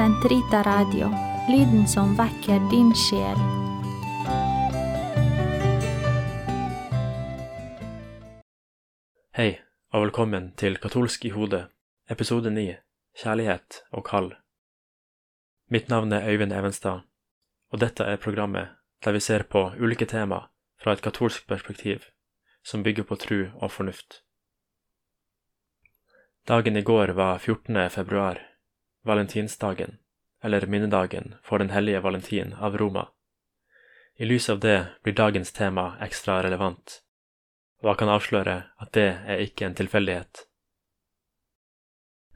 Sentrita Radio, lyden som vekker din sjel. Hei, og velkommen til Katolsk i hodet, episode 9, Kjærlighet og kall. Mitt navn er Øyvind Evenstad, og dette er programmet der vi ser på ulike tema fra et katolsk perspektiv, som bygger på tru og fornuft. Dagen i går var 14. februar, valentinsdagen, eller minnedagen for den hellige Valentin av Roma. I lys av det blir dagens tema ekstra relevant, og jeg kan avsløre at det er ikke en tilfeldighet.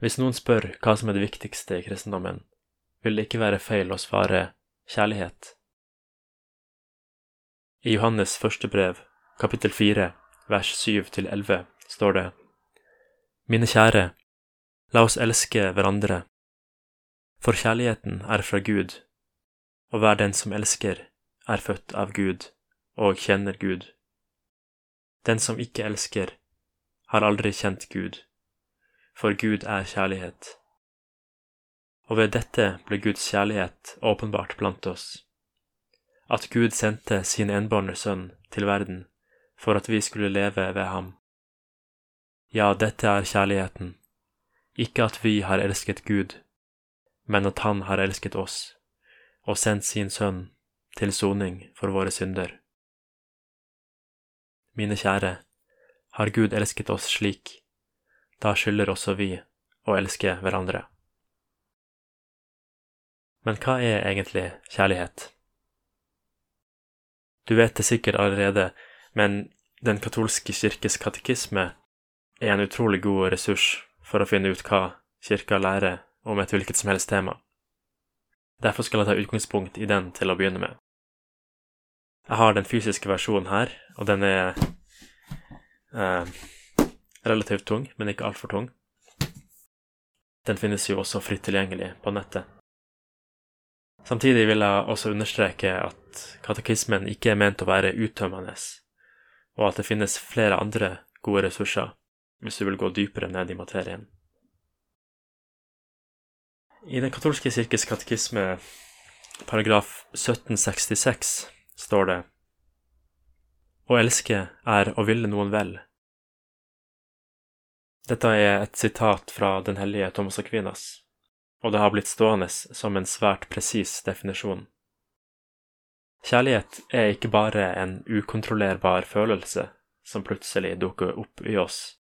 Hvis noen spør hva som er det viktigste i kristendommen, vil det ikke være feil å svare kjærlighet. I Johannes første brev, kapittel fire, vers syv til elleve, står det Mine kjære, la oss elske hverandre, for kjærligheten er fra Gud, og hver den som elsker, er født av Gud og kjenner Gud. Den som ikke elsker, har aldri kjent Gud, for Gud er kjærlighet. Og ved dette ble Guds kjærlighet åpenbart blant oss, at Gud sendte sin enbårne sønn til verden for at vi skulle leve ved ham. Ja, dette er kjærligheten, ikke at vi har elsket Gud, men at Han har elsket oss og sendt sin sønn til soning for våre synder. Mine kjære, har Gud elsket oss slik, da skylder også vi å elske hverandre. Men hva er egentlig kjærlighet? Du vet det sikkert allerede, men Den katolske kirkes katekisme er en utrolig god ressurs for å finne ut hva kirka lærer om et hvilket som helst tema. Derfor skal jeg ta utgangspunkt i den til å begynne med. Jeg har den fysiske versjonen her, og den er eh, relativt tung, men ikke altfor tung. Den finnes jo også fritt tilgjengelig på nettet. Samtidig vil jeg også understreke at katekismen ikke er ment å være uttømmende, og at det finnes flere andre gode ressurser hvis du vil gå dypere ned i materien. I Den katolske kirkes katekisme, paragraf 1766, står det Å elske er å ville noen vel. Dette er et sitat fra den hellige Thomas Aquinas, og det har blitt stående som en svært presis definisjon. Kjærlighet er ikke bare en ukontrollerbar følelse som plutselig dukker opp i oss.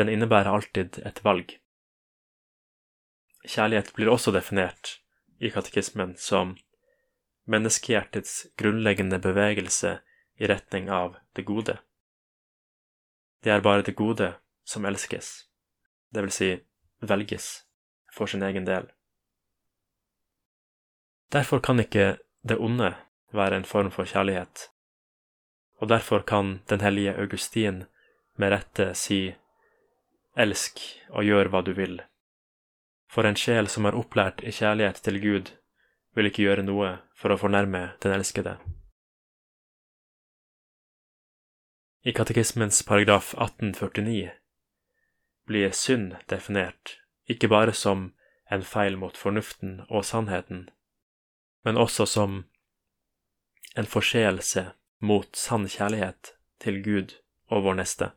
Den innebærer alltid et valg. Kjærlighet blir også definert i katekismen som menneskehjertets grunnleggende bevegelse i retning av det gode. Det er bare det gode som elskes, det vil si velges for sin egen del. Derfor kan ikke det onde være en form for kjærlighet, og derfor kan den hellige Augustin med rette si elsk og gjør hva du vil. For en sjel som er opplært i kjærlighet til Gud, vil ikke gjøre noe for å fornærme den elskede. I katekismens paragraf 1849 blir synd definert ikke bare som en feil mot fornuften og sannheten, men også som en forseelse mot sann kjærlighet til Gud og vår neste.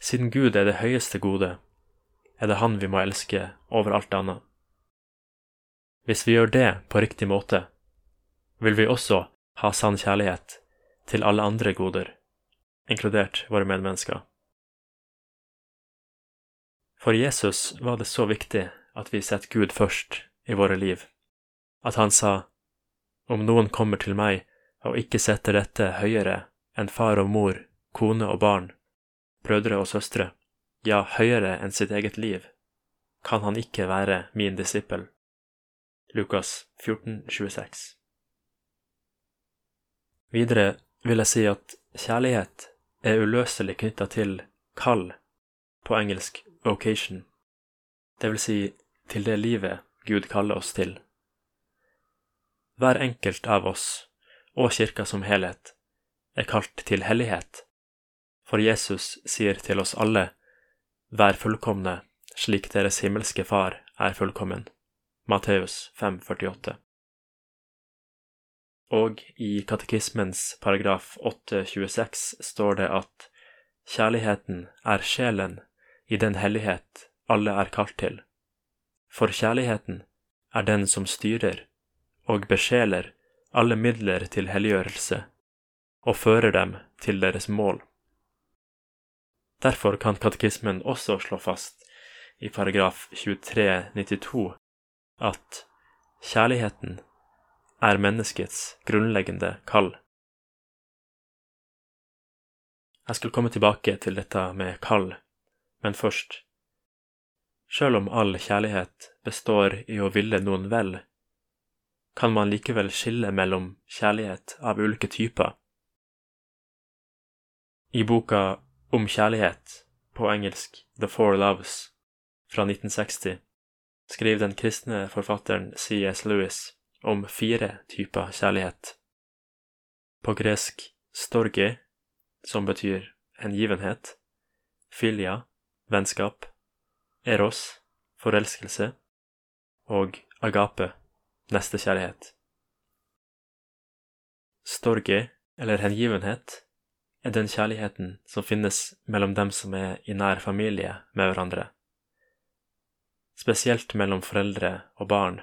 Siden Gud er det høyeste gode, er det Han vi må elske over alt annet. Hvis vi gjør det på riktig måte, vil vi også ha sann kjærlighet til alle andre goder, inkludert våre medmennesker. For Jesus var det så viktig at vi setter Gud først i våre liv, at han sa, Om noen kommer til meg og ikke setter dette høyere enn far og mor, kone og barn, brødre og søstre, ja, høyere enn sitt eget liv, kan han ikke være min disippel. Lukas 14, 26. Videre vil jeg si at kjærlighet er uløselig knytta til kall, på engelsk vocation, det vil si til det livet Gud kaller oss til. Hver enkelt av oss, og kirka som helhet, er kalt til hellighet, for Jesus sier til oss alle, Vær fullkomne, slik deres himmelske Far er fullkommen. Matteus 5,48. Og i katekismens paragraf 826 står det at kjærligheten er sjelen i den hellighet alle er kalt til, for kjærligheten er den som styrer og besjeler alle midler til helliggjørelse og fører dem til deres mål. Derfor kan katekismen også slå fast i paragraf 2392 at kjærligheten er menneskets grunnleggende kall. Jeg skal komme tilbake til dette med kall, men først Sjøl om all kjærlighet består i å ville noen vel, kan man likevel skille mellom kjærlighet av ulike typer. I boka Om kjærlighet, på engelsk The Four Loves, fra 1960, skriver den kristne forfatteren C.S. Lewis om fire typer kjærlighet. På gresk storge, som betyr hengivenhet, filia, vennskap, eros, forelskelse, og agape, nestekjærlighet. Storge, eller hengivenhet, er den kjærligheten som finnes mellom dem som er i nær familie med hverandre, spesielt mellom foreldre og barn,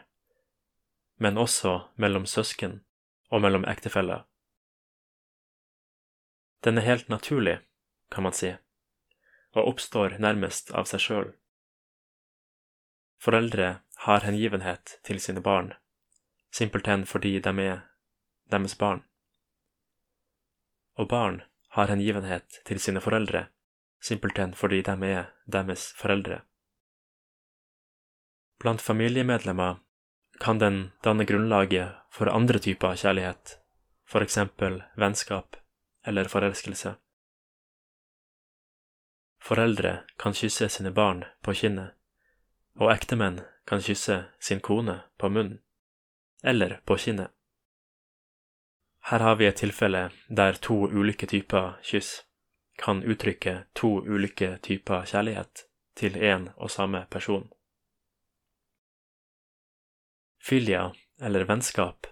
men også mellom søsken og mellom ektefeller. Den er helt naturlig, kan man si, og oppstår nærmest av seg sjøl. Foreldre har hengivenhet til sine barn, simpelthen fordi de er deres barn. Og barn har hengivenhet til sine foreldre, simpelthen fordi de er deres foreldre. Blant familiemedlemmer kan den danne grunnlaget for andre typer kjærlighet, for eksempel vennskap eller forelskelse. Foreldre kan kysse sine barn på kinnet og ektemenn kan kysse sin kone på munnen, eller på kinnet. Her har vi et tilfelle der to ulike typer kyss kan uttrykke to ulike typer kjærlighet til én og samme person. Filia, eller vennskap,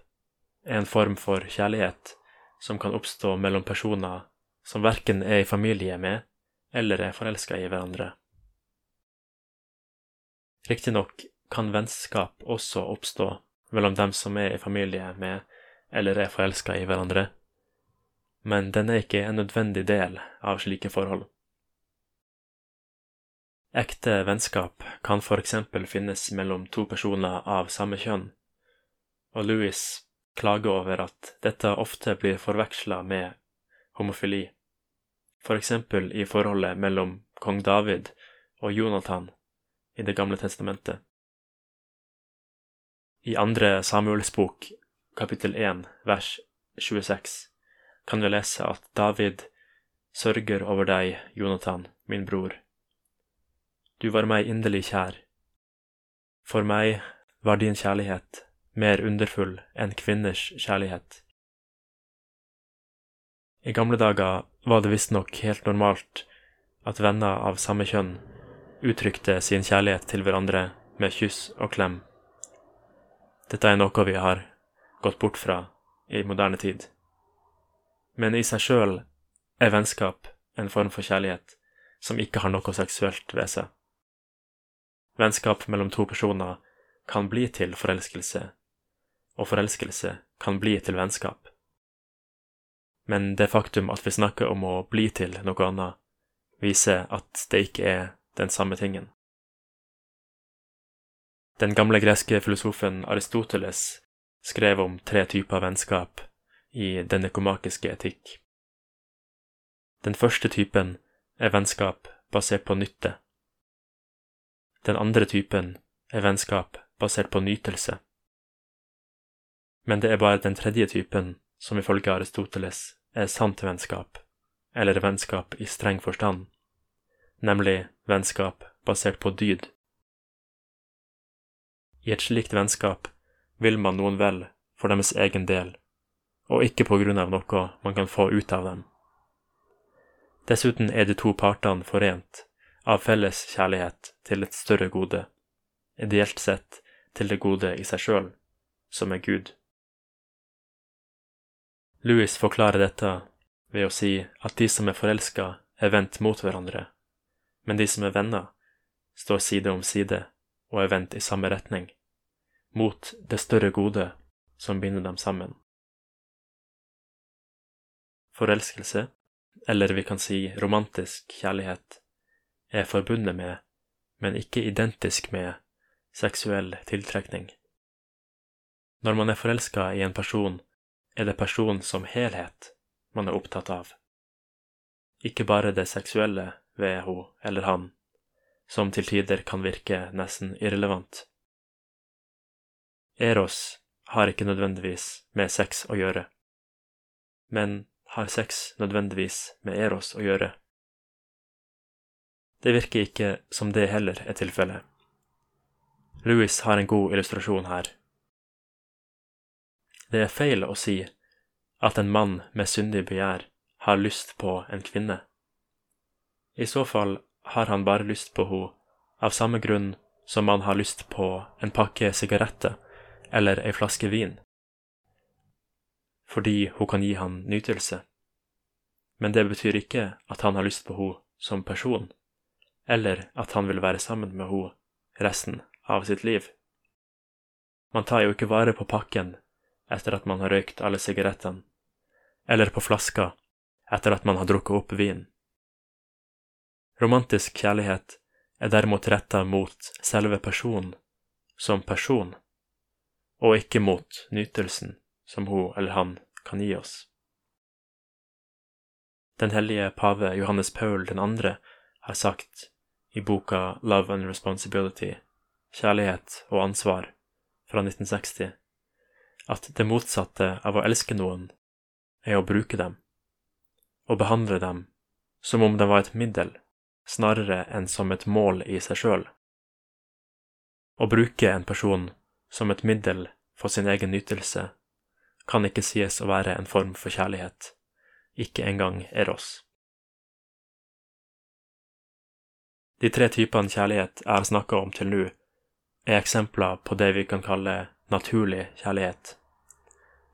er en form for kjærlighet som kan oppstå mellom personer som verken er i familie med eller er forelska i hverandre. Riktignok kan vennskap også oppstå mellom dem som er i familie med eller er forelska i hverandre, men den er ikke en nødvendig del av slike forhold. Ekte vennskap kan for eksempel finnes mellom to personer av samme kjønn, og Louis klager over at dette ofte blir forveksla med homofili, for eksempel i forholdet mellom kong David og Jonathan i Det gamle testamentet. I andre Samuels bok, kapittel 1, vers 26, kan vi lese at David sørger over deg, Jonathan, min bror. Du var meg inderlig kjær. For meg var din kjærlighet mer underfull enn kvinners kjærlighet. I gamle dager var det visstnok helt normalt at venner av samme kjønn uttrykte sin kjærlighet til hverandre med kyss og klem. Dette er noe vi har gått bort fra i moderne tid. Men i seg sjøl er vennskap en form for kjærlighet som ikke har noe seksuelt ved seg. Vennskap mellom to personer kan bli til forelskelse, og forelskelse kan bli til vennskap. Men det faktum at vi snakker om å bli til noe annet, viser at det ikke er den samme tingen. Den gamle greske filosofen Aristoteles skrev om tre typer vennskap i den økomakiske etikk. Den første typen er vennskap basert på nytte. Den andre typen er vennskap basert på nytelse. Men det er bare den tredje typen som ifølge Aristoteles er sant vennskap, eller vennskap i streng forstand nemlig vennskap basert på dyd. I et slikt vennskap vil man noen vel for deres egen del, og ikke på grunn av noe man kan få ut av dem. Dessuten er de to partene forent av felles kjærlighet til et større gode, ideelt sett til det gode i seg sjøl, som er Gud. Louis forklarer dette ved å si at de som er forelska, er vendt mot hverandre, men de som er venner, står side om side og er vendt i samme retning, mot det større gode som binder dem sammen. Forelskelse, eller vi kan si romantisk kjærlighet, er forbundet med, men ikke identisk med, seksuell tiltrekning. Når man er forelska i en person, er det personen som helhet man er opptatt av, ikke bare det seksuelle ved hun eller han, som til tider kan virke nesten irrelevant. Eros har ikke nødvendigvis med sex å gjøre, men har sex nødvendigvis med Eros å gjøre? Det virker ikke som det heller er tilfellet. Louis har en god illustrasjon her. Det er feil å si at en mann med syndig begjær har lyst på en kvinne. I så fall har han bare lyst på henne av samme grunn som man har lyst på en pakke sigaretter eller ei flaske vin, fordi hun kan gi han nytelse. Men det betyr ikke at han har lyst på henne som person eller at han vil være sammen med henne resten av sitt liv. Man tar jo ikke vare på pakken etter at man har røykt alle sigarettene, eller på flaska etter at man har drukket opp vin. Romantisk kjærlighet er derimot retta mot selve personen som person, og ikke mot nytelsen som hun eller han kan gi oss. Den hellige pave Johannes Paul 2. har sagt i boka Love and Responsibility, Kjærlighet og ansvar, fra 1960, at det motsatte av å elske noen er å bruke dem, og behandle dem som om de var et middel snarere enn som et mål i seg sjøl. Å bruke en person som et middel for sin egen nytelse kan ikke sies å være en form for kjærlighet, ikke engang Eros. De tre typene kjærlighet jeg har snakka om til nå, er eksempler på det vi kan kalle naturlig kjærlighet,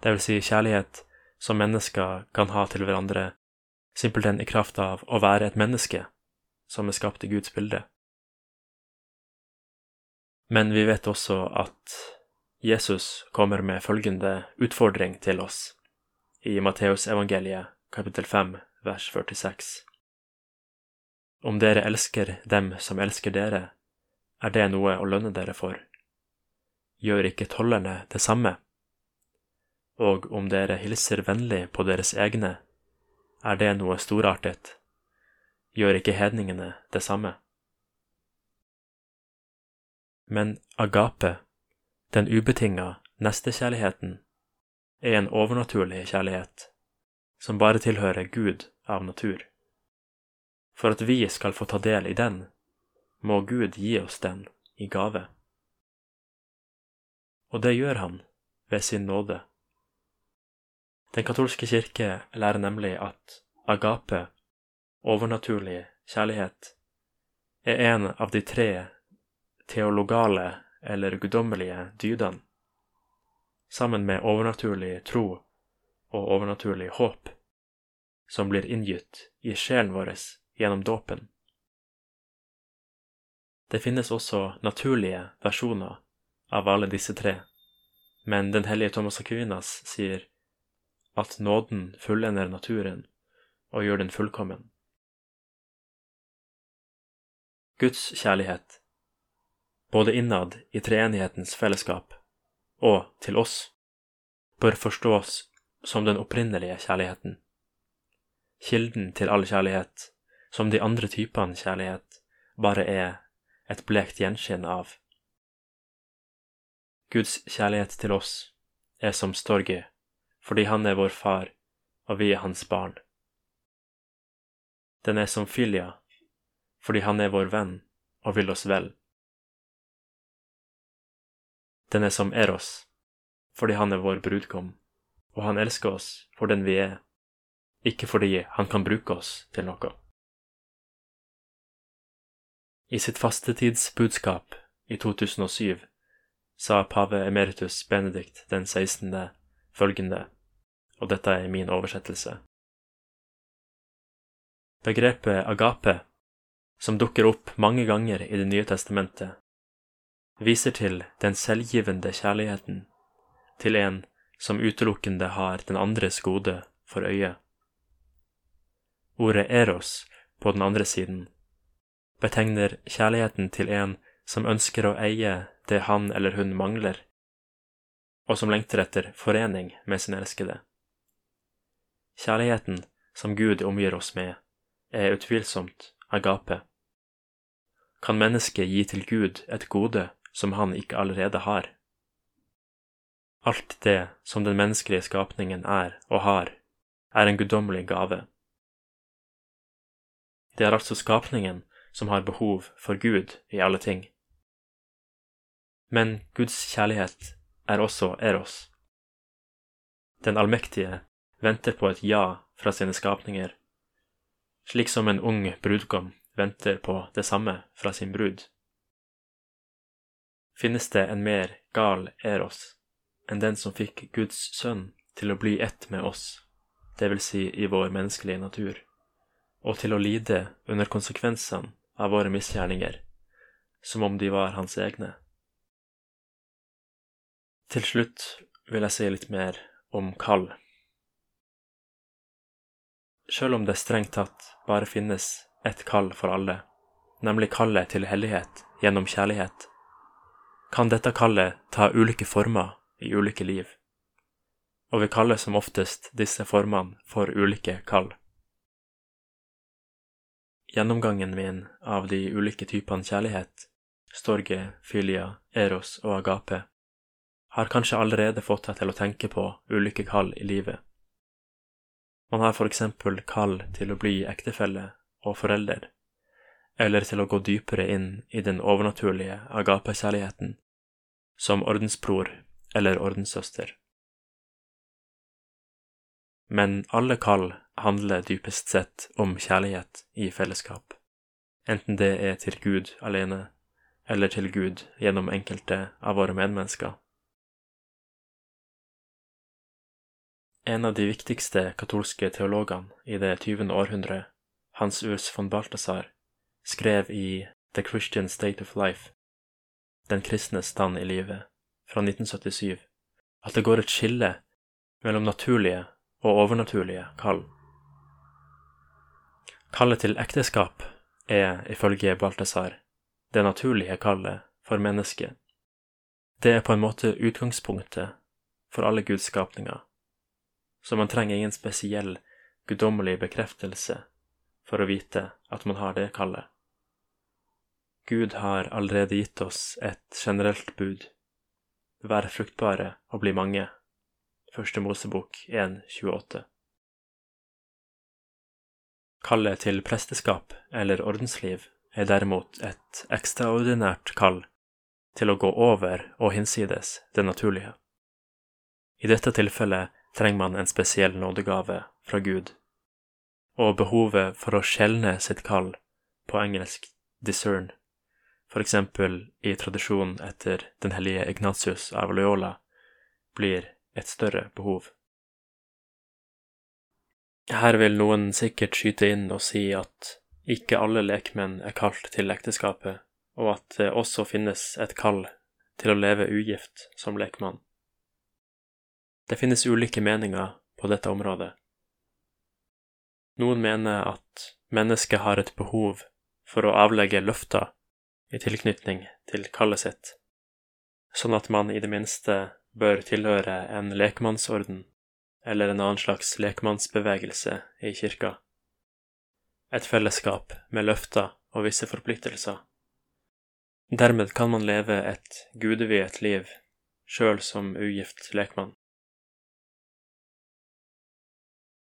det vil si kjærlighet som mennesker kan ha til hverandre simpelthen i kraft av å være et menneske som er skapt i Guds bilde. Men vi vet også at Jesus kommer med følgende utfordring til oss i Matteusevangeliet kapittel 5 vers 46. Om dere elsker dem som elsker dere, er det noe å lønne dere for. Gjør ikke tollerne det samme? Og om dere hilser vennlig på deres egne, er det noe storartet? Gjør ikke hedningene det samme? Men agape, den ubetinga nestekjærligheten, er en overnaturlig kjærlighet som bare tilhører Gud av natur. For at vi skal få ta del i den, må Gud gi oss den i gave. Og det gjør han ved sin nåde. Den katolske kirke lærer nemlig at agape, overnaturlig kjærlighet, er en av de tre teologale eller guddommelige dydene, sammen med overnaturlig tro og overnaturlig håp, som blir inngitt i sjelen vår gjennom dåpen. Det finnes også naturlige versjoner av alle disse tre, men den hellige Thomas Aquinas sier at nåden fullender naturen og gjør den fullkommen. Guds kjærlighet, både innad i treenighetens fellesskap og til oss, bør forstås som den opprinnelige kjærligheten, kilden til all kjærlighet som de andre typene kjærlighet bare er et blekt gjenskinn av. Guds kjærlighet til oss er som Storge, fordi han er vår far og vi er hans barn. Den er som Filia, fordi han er vår venn og vil oss vel. Den er som Eros, fordi han er vår brudgom, og han elsker oss for den vi er, ikke fordi han kan bruke oss til noe. I sitt fastetidsbudskap i 2007 sa pave emeritus Benedikt den 16. følgende, og dette er min oversettelse. Begrepet agape, som dukker opp mange ganger i Det nye testamentet, viser til den selvgivende kjærligheten til en som utelukkende har den andres gode for øye. Ordet eros på den andre siden betegner kjærligheten til en som ønsker å eie det han eller hun mangler, og som lengter etter forening med sin elskede. Kjærligheten som Gud omgir oss med, er utvilsomt agape. Kan mennesket gi til Gud et gode som han ikke allerede har? Alt det som den menneskelige skapningen er og har, er en guddommelig gave. Det er altså skapningen som har behov for Gud i alle ting. Men Guds kjærlighet er også Eros. Den allmektige venter på et ja fra sine skapninger, slik som en ung brudgom venter på det samme fra sin brud. Finnes det en mer gal Eros enn den som fikk Guds sønn til å bli ett med oss, det vil si i vår menneskelige natur, og til å lide under konsekvensene av våre misgjerninger, som om de var hans egne? Til slutt vil jeg si litt mer om kall. Sjøl om det strengt tatt bare finnes ett kall for alle, nemlig kallet til hellighet gjennom kjærlighet, kan dette kallet ta ulike former i ulike liv, og vi kaller som oftest disse formene for ulike kall. Gjennomgangen min av de ulike typene kjærlighet, storge, filia, eros og agape, har kanskje allerede fått deg til å tenke på ulike kall i livet. Man har for eksempel kall til å bli ektefelle og forelder, eller til å gå dypere inn i den overnaturlige agapekjærligheten, som ordensbror eller ordenssøster. Men alle kall handler dypest sett om kjærlighet i fellesskap, enten det er til Gud alene eller til Gud gjennom enkelte av våre medmennesker. En av de viktigste katolske teologene i det 20. århundre, Hans Urs von Balthasar, skrev i The Christian State of Life, Den kristne stand i livet, fra 1977, at det går et skille mellom naturlige og overnaturlige kall. Kallet til ekteskap er, ifølge Balthasar, det naturlige kallet for mennesket. Det er på en måte utgangspunktet for alle Guds skapninger så man trenger ingen spesiell guddommelig bekreftelse for å vite at man har det kallet. Gud har allerede gitt oss et generelt bud, vær fruktbare og bli mange, Første Mosebok 1.28. Kallet til presteskap eller ordensliv er derimot et ekstraordinært kall til å gå over og hinsides det naturlige. I dette tilfellet trenger man en spesiell nådegave fra Gud, og behovet for å skjelne sitt kall, på engelsk discern, eksempel i tradisjonen etter den hellige Ignatius av Loyola, blir et større behov. Her vil noen sikkert skyte inn og si at ikke alle lekmenn er kalt til ekteskapet, og at det også finnes et kall til å leve ugift som lekmann. Det finnes ulike meninger på dette området. Noen mener at mennesket har et behov for å avlegge løfter i tilknytning til kallet sitt, sånn at man i det minste bør tilhøre en lekmannsorden eller en annen slags lekmannsbevegelse i kirka. Et fellesskap med løfter og visse forpliktelser. Dermed kan man leve et gudeviet liv sjøl som ugift lekmann.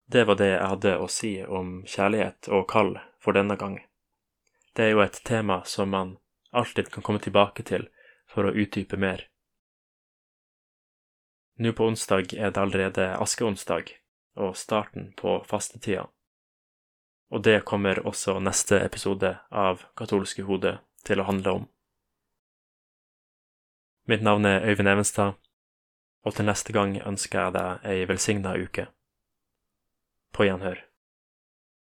Det var det jeg hadde å si om kjærlighet og kall for denne gang. Det er jo et tema som man alltid kan komme tilbake til for å utdype mer. Nå på onsdag er det allerede askeonsdag og starten på fastetida. Og det kommer også neste episode av Katolske hode til å handle om. Mitt navn er Øyvind Evenstad, og til neste gang ønsker jeg deg ei velsigna uke. På gjenhør.